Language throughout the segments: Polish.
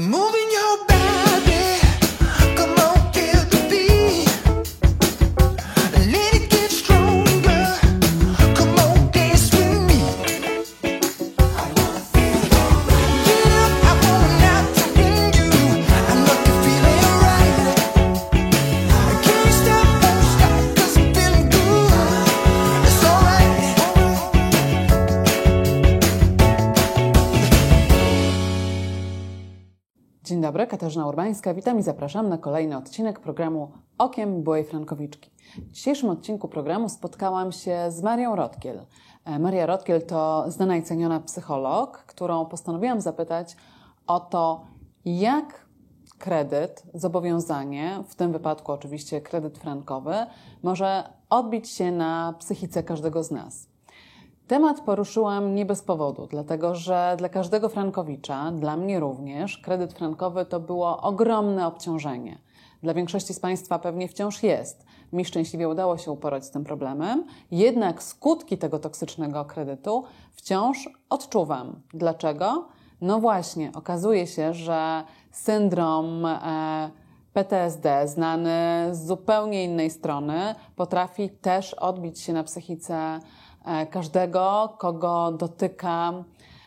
Moving Dzień dobry, Katarzyna Urbańska. Witam i zapraszam na kolejny odcinek programu Okiem Byłej Frankowiczki. W dzisiejszym odcinku programu spotkałam się z Marią Rotkiel. E, Maria Rotkiel to znana i ceniona psycholog, którą postanowiłam zapytać o to, jak kredyt, zobowiązanie, w tym wypadku oczywiście kredyt frankowy, może odbić się na psychice każdego z nas. Temat poruszyłam nie bez powodu, dlatego że dla każdego frankowicza, dla mnie również, kredyt frankowy to było ogromne obciążenie. Dla większości z Państwa pewnie wciąż jest. Mi szczęśliwie udało się uporać z tym problemem, jednak skutki tego toksycznego kredytu wciąż odczuwam. Dlaczego? No właśnie, okazuje się, że syndrom e, PTSD, znany z zupełnie innej strony, potrafi też odbić się na psychice każdego, kogo dotyka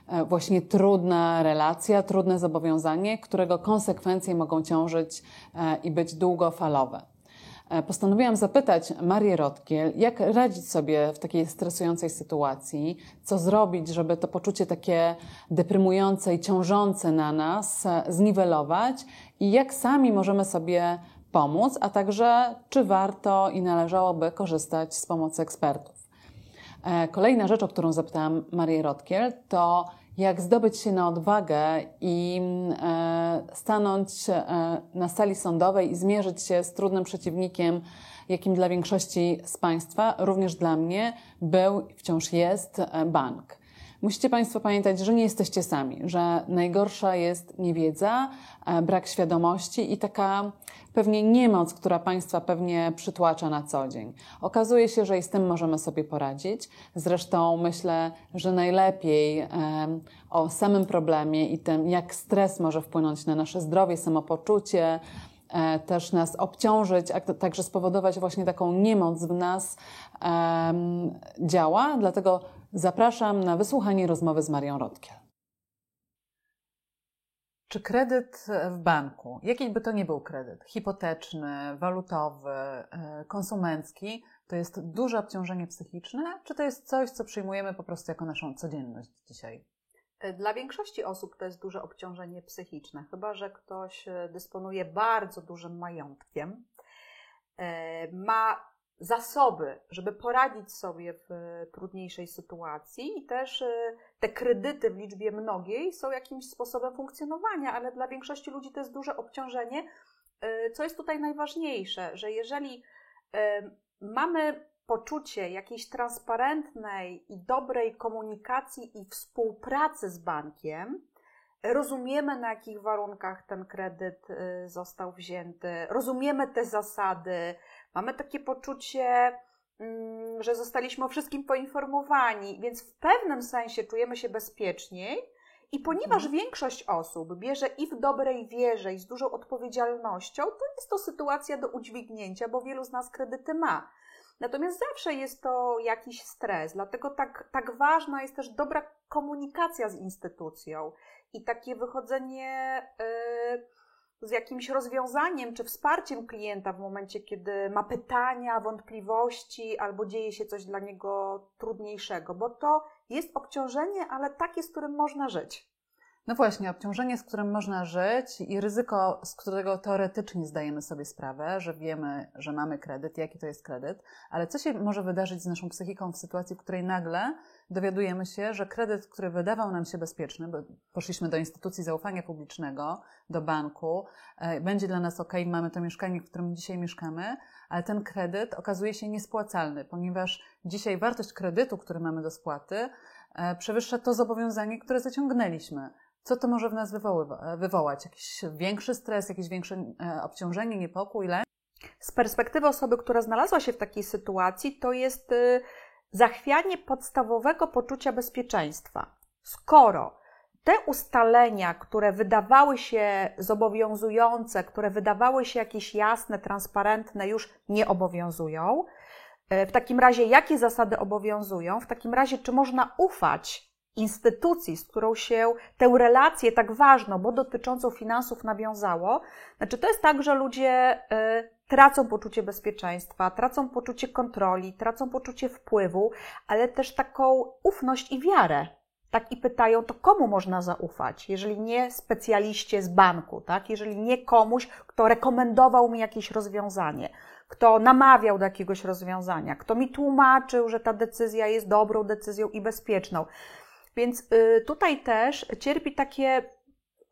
e, właśnie trudna relacja, trudne zobowiązanie, którego konsekwencje mogą ciążyć e, i być długofalowe. E, Postanowiłam zapytać Marię Rotkiel, jak radzić sobie w takiej stresującej sytuacji, co zrobić, żeby to poczucie takie deprymujące i ciążące na nas e, zniwelować i jak sami możemy sobie pomóc, a także czy warto i należałoby korzystać z pomocy ekspertów. E, Kolejna rzecz, o którą zapytałam Marię Rotkiel, to jak zdobyć się na odwagę i e, stanąć e, na sali sądowej i zmierzyć się z trudnym przeciwnikiem, jakim dla większości z Państwa, również dla mnie, był i wciąż jest bank. Musicie Państwo pamiętać, że nie jesteście sami, że najgorsza jest niewiedza, brak świadomości i taka pewnie niemoc, która Państwa pewnie przytłacza na co dzień. Okazuje się, że i z tym możemy sobie poradzić. Zresztą myślę, że najlepiej o samym problemie i tym, jak stres może wpłynąć na nasze zdrowie, samopoczucie, e, też nas obciążyć, a także spowodować właśnie taką niemoc w nas działa. Dlatego zapraszam na wysłuchanie rozmowy z Marią Rotkiel. Czy kredyt w banku, jaki by to nie był kredyt, hipoteczny, walutowy, e, konsumencki, to jest duże obciążenie psychiczne, czy to jest coś, co przyjmujemy po prostu jako naszą codzienność dzisiaj? Dla większości osób to jest duże obciążenie psychiczne, chyba że ktoś e, dysponuje bardzo dużym majątkiem, e, ma zasoby, żeby poradzić sobie w e, trudniejszej sytuacji i też e, te kredyty w liczbie mnogiej są jakimś sposobem funkcjonowania, ale dla większości ludzi to jest duże obciążenie. E, Co jest tutaj najważniejsze, że jeżeli mamy poczucie jakiejś transparentnej i dobrej komunikacji i współpracy z bankiem, rozumiemy na jakich warunkach ten kredyt został wzięty, rozumiemy te zasady, mamy takie poczucie, mm, że zostaliśmy o wszystkim poinformowani, więc w pewnym sensie czujemy się bezpieczniej. I ponieważ większość osób bierze i w dobrej wierze, i z dużą odpowiedzialnością, to jest to sytuacja do udźwignięcia, bo wielu z nas kredyty ma. Natomiast zawsze jest to jakiś stres, dlatego tak, tak ważna jest też dobra komunikacja z instytucją i takie wychodzenie y, z jakimś rozwiązaniem czy wsparciem klienta w momencie, kiedy ma pytania, wątpliwości albo dzieje się coś dla niego trudniejszego, bo to jest obciążenie, ale takie, z którym można żyć. No właśnie, obciążenie, z którym można żyć i ryzyko, z którego teoretycznie zdajemy sobie sprawę, że wiemy, że mamy kredyt, jaki to jest kredyt, ale co się może wydarzyć z naszą psychiką w sytuacji, w której nagle dowiadujemy się, że kredyt, który wydawał nam się bezpieczny, bo poszliśmy do instytucji zaufania publicznego, do banku, e, będzie dla nas ok, mamy to mieszkanie, w którym dzisiaj mieszkamy, ale ten kredyt okazuje się niespłacalny, ponieważ dzisiaj wartość kredytu, który mamy do spłaty, e, przewyższa to zobowiązanie, które zaciągnęliśmy. Co to może w nas wywoływa- wywołać? Jakiś większy stres, jakieś większe e, obciążenie, niepokój, lęk? Z perspektywy osoby, która znalazła się w takiej sytuacji, to jest y, zachwianie podstawowego poczucia bezpieczeństwa. Skoro te ustalenia, które wydawały się zobowiązujące, które wydawały się jakieś jasne, transparentne, już nie obowiązują. E, W takim razie, jakie zasady obowiązują? W takim razie, czy można ufać instytucji, z którą się tę relację tak ważną, bo dotyczącą finansów nawiązało? Znaczy, to jest tak, że ludzie e, tracą poczucie bezpieczeństwa, tracą poczucie kontroli, tracą poczucie wpływu, ale też taką ufność i wiarę tak i pytają, to komu można zaufać, jeżeli nie specjaliście z banku, tak? jeżeli nie komuś, kto rekomendował mi jakieś rozwiązanie, kto namawiał do jakiegoś rozwiązania, kto mi tłumaczył, że ta decyzja jest dobrą decyzją i bezpieczną. Więc y, tutaj też cierpi takie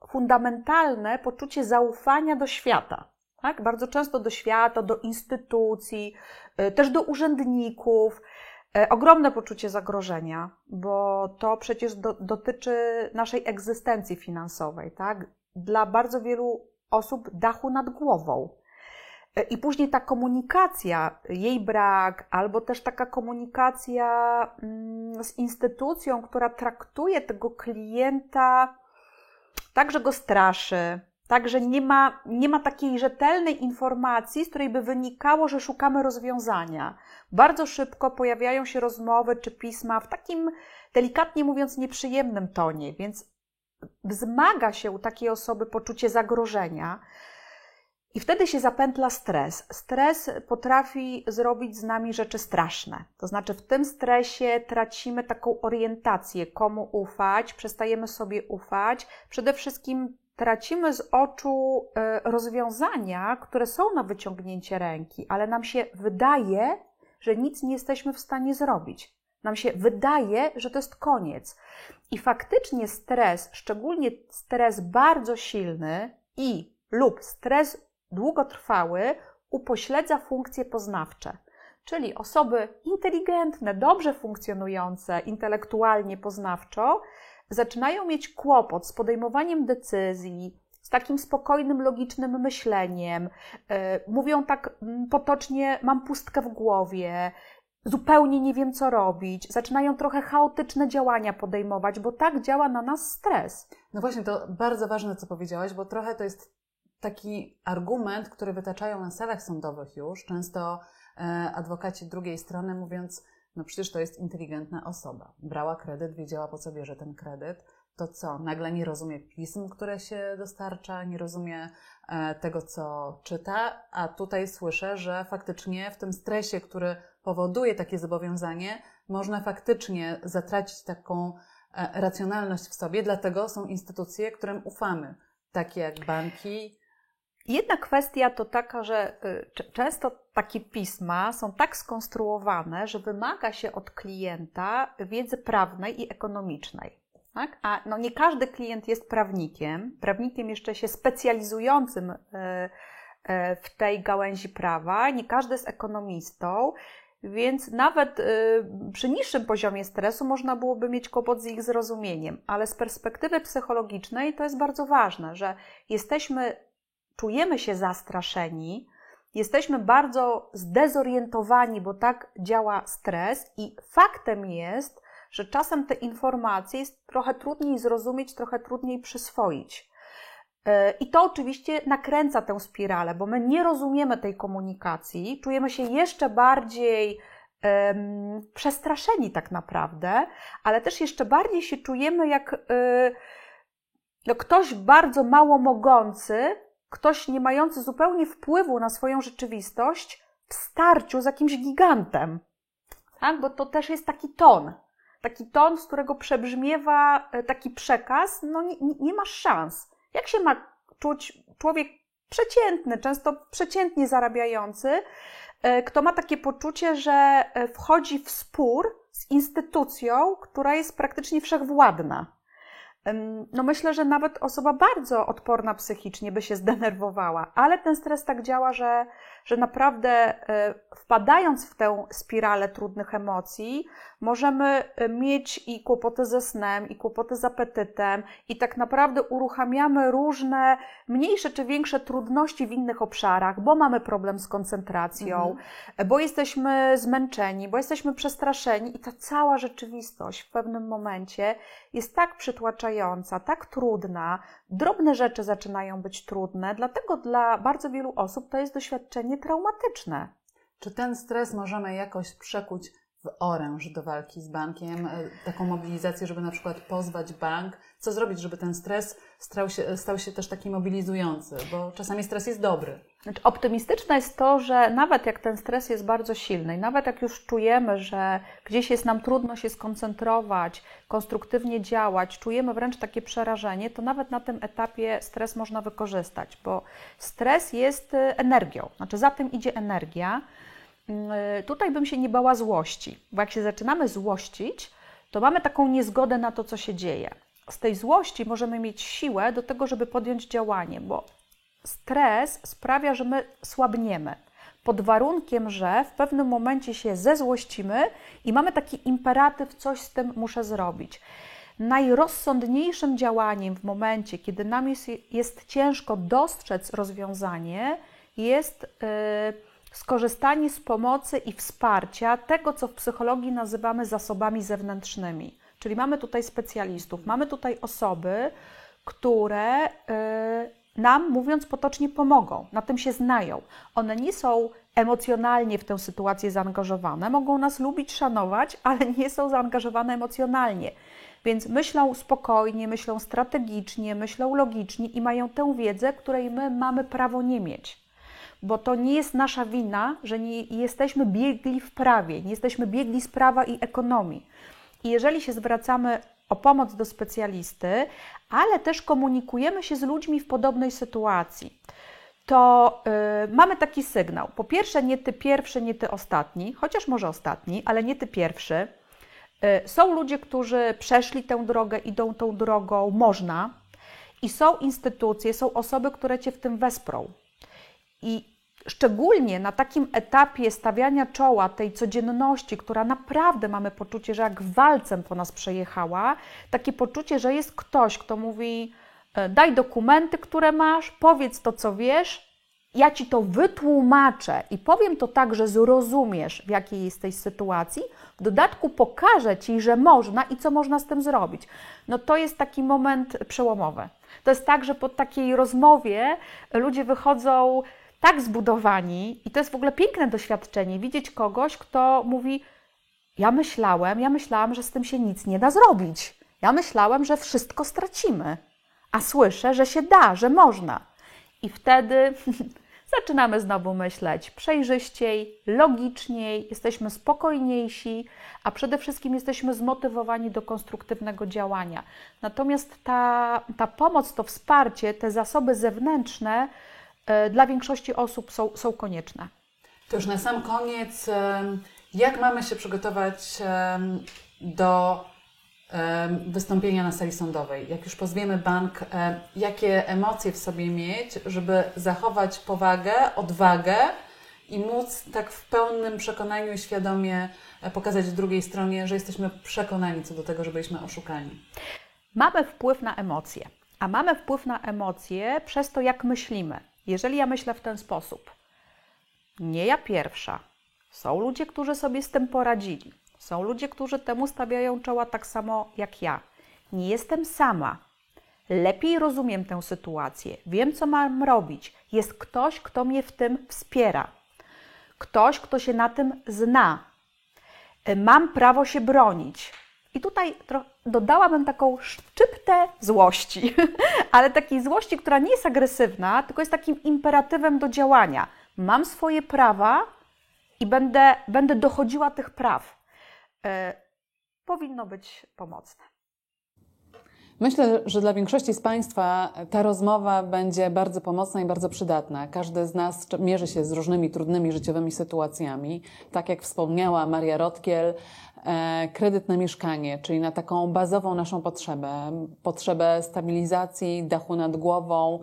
fundamentalne poczucie zaufania do świata. Tak? Bardzo często do świata, do instytucji, y, też do urzędników. E, Ogromne poczucie zagrożenia, bo to przecież do, dotyczy naszej egzystencji finansowej, tak? Dla bardzo wielu osób dachu nad głową. E, I później ta komunikacja, jej brak, albo też taka komunikacja mm, z instytucją, która traktuje tego klienta tak, że go straszy, tak, że nie ma, nie ma takiej rzetelnej informacji, z której by wynikało, że szukamy rozwiązania. Bardzo szybko pojawiają się rozmowy czy pisma w takim, delikatnie mówiąc, nieprzyjemnym tonie, więc wzmaga się u takiej osoby poczucie zagrożenia. I wtedy się zapętla stres. Stres potrafi zrobić z nami rzeczy straszne. To znaczy, w tym stresie tracimy taką orientację, komu ufać, przestajemy sobie ufać. Przede wszystkim tracimy z oczu e, rozwiązania, które są na wyciągnięcie ręki, ale nam się wydaje, że nic nie jesteśmy w stanie zrobić. Nam się wydaje, że to jest koniec. I faktycznie stres, szczególnie stres bardzo silny i lub stres długotrwały, upośledza funkcje poznawcze. Czyli osoby inteligentne, dobrze funkcjonujące intelektualnie, poznawczo, zaczynają mieć kłopot z podejmowaniem decyzji, z takim spokojnym, logicznym myśleniem. E, Mówią tak mm, potocznie: Mam pustkę w głowie, zupełnie nie wiem, co robić. Zaczynają trochę chaotyczne działania podejmować, bo tak działa na nas stres. No właśnie, to bardzo ważne, co powiedziałaś, bo trochę to jest taki argument, który wytaczają na salach sądowych już, często e, adwokaci drugiej strony mówiąc, no przecież to jest inteligentna osoba. Brała kredyt, wiedziała po co bierze ten kredyt. To co, nagle nie rozumie pism, które się dostarcza, nie rozumie e, tego, co czyta, a tutaj słyszę, że faktycznie w tym stresie, który powoduje takie zobowiązanie, można faktycznie zatracić taką e, racjonalność w sobie, dlatego są instytucje, którym ufamy, takie jak banki. Jedna kwestia to taka, że y, często takie pisma są tak skonstruowane, że wymaga się od klienta wiedzy prawnej i ekonomicznej. Tak? A no nie każdy klient jest prawnikiem, prawnikiem jeszcze się specjalizującym y, y, w tej gałęzi prawa, nie każdy jest ekonomistą, więc nawet przy niższym poziomie stresu można byłoby mieć kłopot z ich zrozumieniem, ale z perspektywy psychologicznej to jest bardzo ważne, że jesteśmy czujemy się zastraszeni, jesteśmy bardzo zdezorientowani, bo tak działa stres, i faktem jest, że czasem te informacje jest trochę trudniej zrozumieć, trochę trudniej przyswoić. Yy, I to oczywiście nakręca tę spiralę, bo my nie rozumiemy tej komunikacji, czujemy się jeszcze bardziej em, przestraszeni tak naprawdę, ale też jeszcze bardziej się czujemy jak no, ktoś bardzo mało mogący, ktoś nie mający zupełnie wpływu na swoją rzeczywistość w starciu z jakimś gigantem. Tak? Bo to też jest taki ton. Taki ton, z którego przebrzmiewa e, taki przekaz, no nie, nie- masz szans. Jak się ma czuć człowiek przeciętny, często przeciętnie zarabiający, e, kto ma takie poczucie, że e, wchodzi w spór z instytucją, która jest praktycznie wszechwładna. No myślę, że nawet osoba bardzo odporna psychicznie by się zdenerwowała, ale ten stres tak działa, że, że naprawdę e, wpadając w tę spiralę trudnych emocji, możemy e, mieć i kłopoty ze snem, i kłopoty z apetytem, i tak naprawdę uruchamiamy różne mniejsze czy większe trudności w innych obszarach, bo mamy problem z koncentracją, bo jesteśmy zmęczeni, bo jesteśmy przestraszeni, i ta cała rzeczywistość w pewnym momencie jest tak przytłaczająca, tak trudna, drobne rzeczy zaczynają być trudne, dlatego dla bardzo wielu osób to jest doświadczenie traumatyczne. Czy ten stres możemy jakoś przekuć w oręż do walki z bankiem? E, Taką mobilizację, żeby na przykład pozwać bank? Co zrobić, żeby ten stres stał się, stał się też taki mobilizujący? Bo czasami stres jest dobry. Znaczy, optymistyczne jest to, że nawet jak ten stres jest bardzo silny, nawet jak już czujemy, że gdzieś jest nam trudno się skoncentrować, konstruktywnie działać, czujemy wręcz takie przerażenie, to nawet na tym etapie stres można wykorzystać, bo stres jest y, energią, znaczy za tym idzie energia. Y, Tutaj bym się nie bała złości, bo jak się zaczynamy złościć, to mamy taką niezgodę na to, co się dzieje. Z tej złości możemy mieć siłę do tego, żeby podjąć działanie, bo stres sprawia, że my słabniemy. Pod warunkiem, że w pewnym momencie się zezłościmy i mamy taki imperatyw, coś z tym muszę zrobić. Najrozsądniejszym działaniem w momencie, kiedy nam jest, jest ciężko dostrzec rozwiązanie, jest yy, skorzystanie z pomocy i wsparcia tego, co w psychologii nazywamy zasobami zewnętrznymi. Czyli mamy tutaj specjalistów, mamy tutaj osoby, które yy, nam, mówiąc potocznie, pomogą, na tym się znają. One nie są emocjonalnie w tę sytuację zaangażowane, mogą nas lubić, szanować, ale nie są zaangażowane emocjonalnie. Więc myślą spokojnie, myślą strategicznie, myślą logicznie i mają tę wiedzę, której my mamy prawo nie mieć. Bo to nie jest nasza wina, że nie jesteśmy biegli w prawie, nie jesteśmy biegli z prawa i ekonomii. I jeżeli się zwracamy o pomoc do specjalisty, ale też komunikujemy się z ludźmi w podobnej sytuacji, to yy, mamy taki sygnał. Po pierwsze, nie ty pierwszy, nie ty ostatni, chociaż może ostatni, ale nie ty pierwszy. Yy, są ludzie, którzy przeszli tę drogę, idą tą drogą, można. I są instytucje, są osoby, które cię w tym wesprą. I szczególnie na takim etapie stawiania czoła tej codzienności, która naprawdę mamy poczucie, że jak walcem po nas przejechała, takie poczucie, że jest ktoś, kto mówi: e, daj dokumenty, które masz, powiedz to, co wiesz, ja ci to wytłumaczę i powiem to tak, że zrozumiesz, w jakiej jesteś sytuacji. W dodatku pokażę ci, że można i co można z tym zrobić. No to jest taki moment przełomowy. To jest tak, że po takiej rozmowie ludzie wychodzą tak zbudowani, i to jest w ogóle piękne doświadczenie, widzieć kogoś, kto mówi: Ja myślałem, ja myślałam, że z tym się nic nie da zrobić. Ja myślałem, że wszystko stracimy, a słyszę, że się da, że można. I wtedy zaczynamy znowu myśleć przejrzyściej, logiczniej, jesteśmy spokojniejsi, a przede wszystkim jesteśmy zmotywowani do konstruktywnego działania. Natomiast ta, ta pomoc, to wsparcie, te zasoby zewnętrzne dla większości osób są, są konieczne. To już na sam koniec, jak mamy się przygotować do wystąpienia na sali sądowej? Jak już pozwiemy bank, jakie emocje w sobie mieć, żeby zachować powagę, odwagę i móc tak w pełnym przekonaniu i świadomie e, pokazać drugiej stronie, że jesteśmy przekonani co do tego, że byliśmy oszukani. Mamy wpływ na emocje, a mamy wpływ na emocje przez to, jak myślimy. Jeżeli ja myślę w ten sposób, nie ja pierwsza, są ludzie, którzy sobie z tym poradzili, są ludzie, którzy temu stawiają czoła tak samo jak ja. Nie jestem sama. Lepiej rozumiem tę sytuację, wiem, co mam robić. Jest ktoś, kto mnie w tym wspiera, ktoś, kto się na tym zna, mam prawo się bronić. I tutaj dodałabym taką szczyptę złości, ale takiej złości, która nie jest agresywna, tylko jest takim imperatywem do działania. Mam swoje prawa i będę, będę dochodziła tych praw. E, powinno być pomocne. Myślę, że dla większości z Państwa ta rozmowa będzie bardzo pomocna i bardzo przydatna. Każdy z nas mierzy się z różnymi trudnymi życiowymi sytuacjami. Tak jak wspomniała Maria Rotkiel, kredyt na mieszkanie, czyli na taką bazową naszą potrzebę, potrzebę stabilizacji dachu nad głową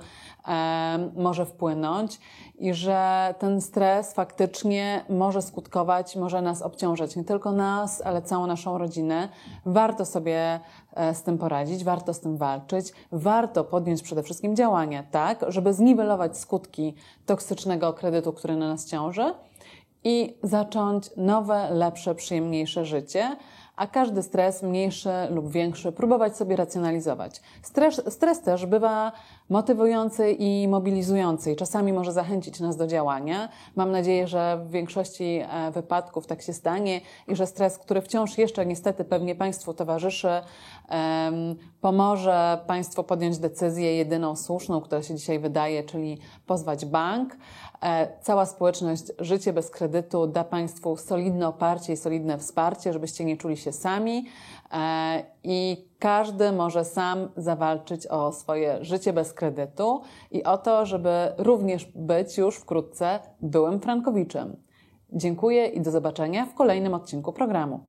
e, może wpłynąć i że ten stres faktycznie może skutkować, może nas obciążać, nie tylko nas, ale całą naszą rodzinę. Warto sobie e, z tym poradzić, warto z tym walczyć, warto podjąć przede wszystkim działania, tak, żeby zniwelować skutki toksycznego kredytu, który na nas ciąży i zacząć nowe, lepsze, przyjemniejsze życie. a każdy stres, mniejszy lub większy, próbować sobie racjonalizować. Stres, stres też bywa motywujący i mobilizujący i czasami może zachęcić nas do działania. Mam nadzieję, że w większości e, wypadków tak się stanie i że stres, który wciąż jeszcze niestety pewnie Państwu towarzyszy, pomoże Państwu podjąć decyzję jedyną słuszną, która się dzisiaj wydaje, czyli pozwać bank. E, Cała społeczność Życie bez kredytu da Państwu solidne oparcie i solidne wsparcie, żebyście nie czuli się sami i każdy może sam zawalczyć o swoje życie bez kredytu i o to, żeby również być już wkrótce byłym Frankowiczem. Dziękuję i do zobaczenia w kolejnym odcinku programu.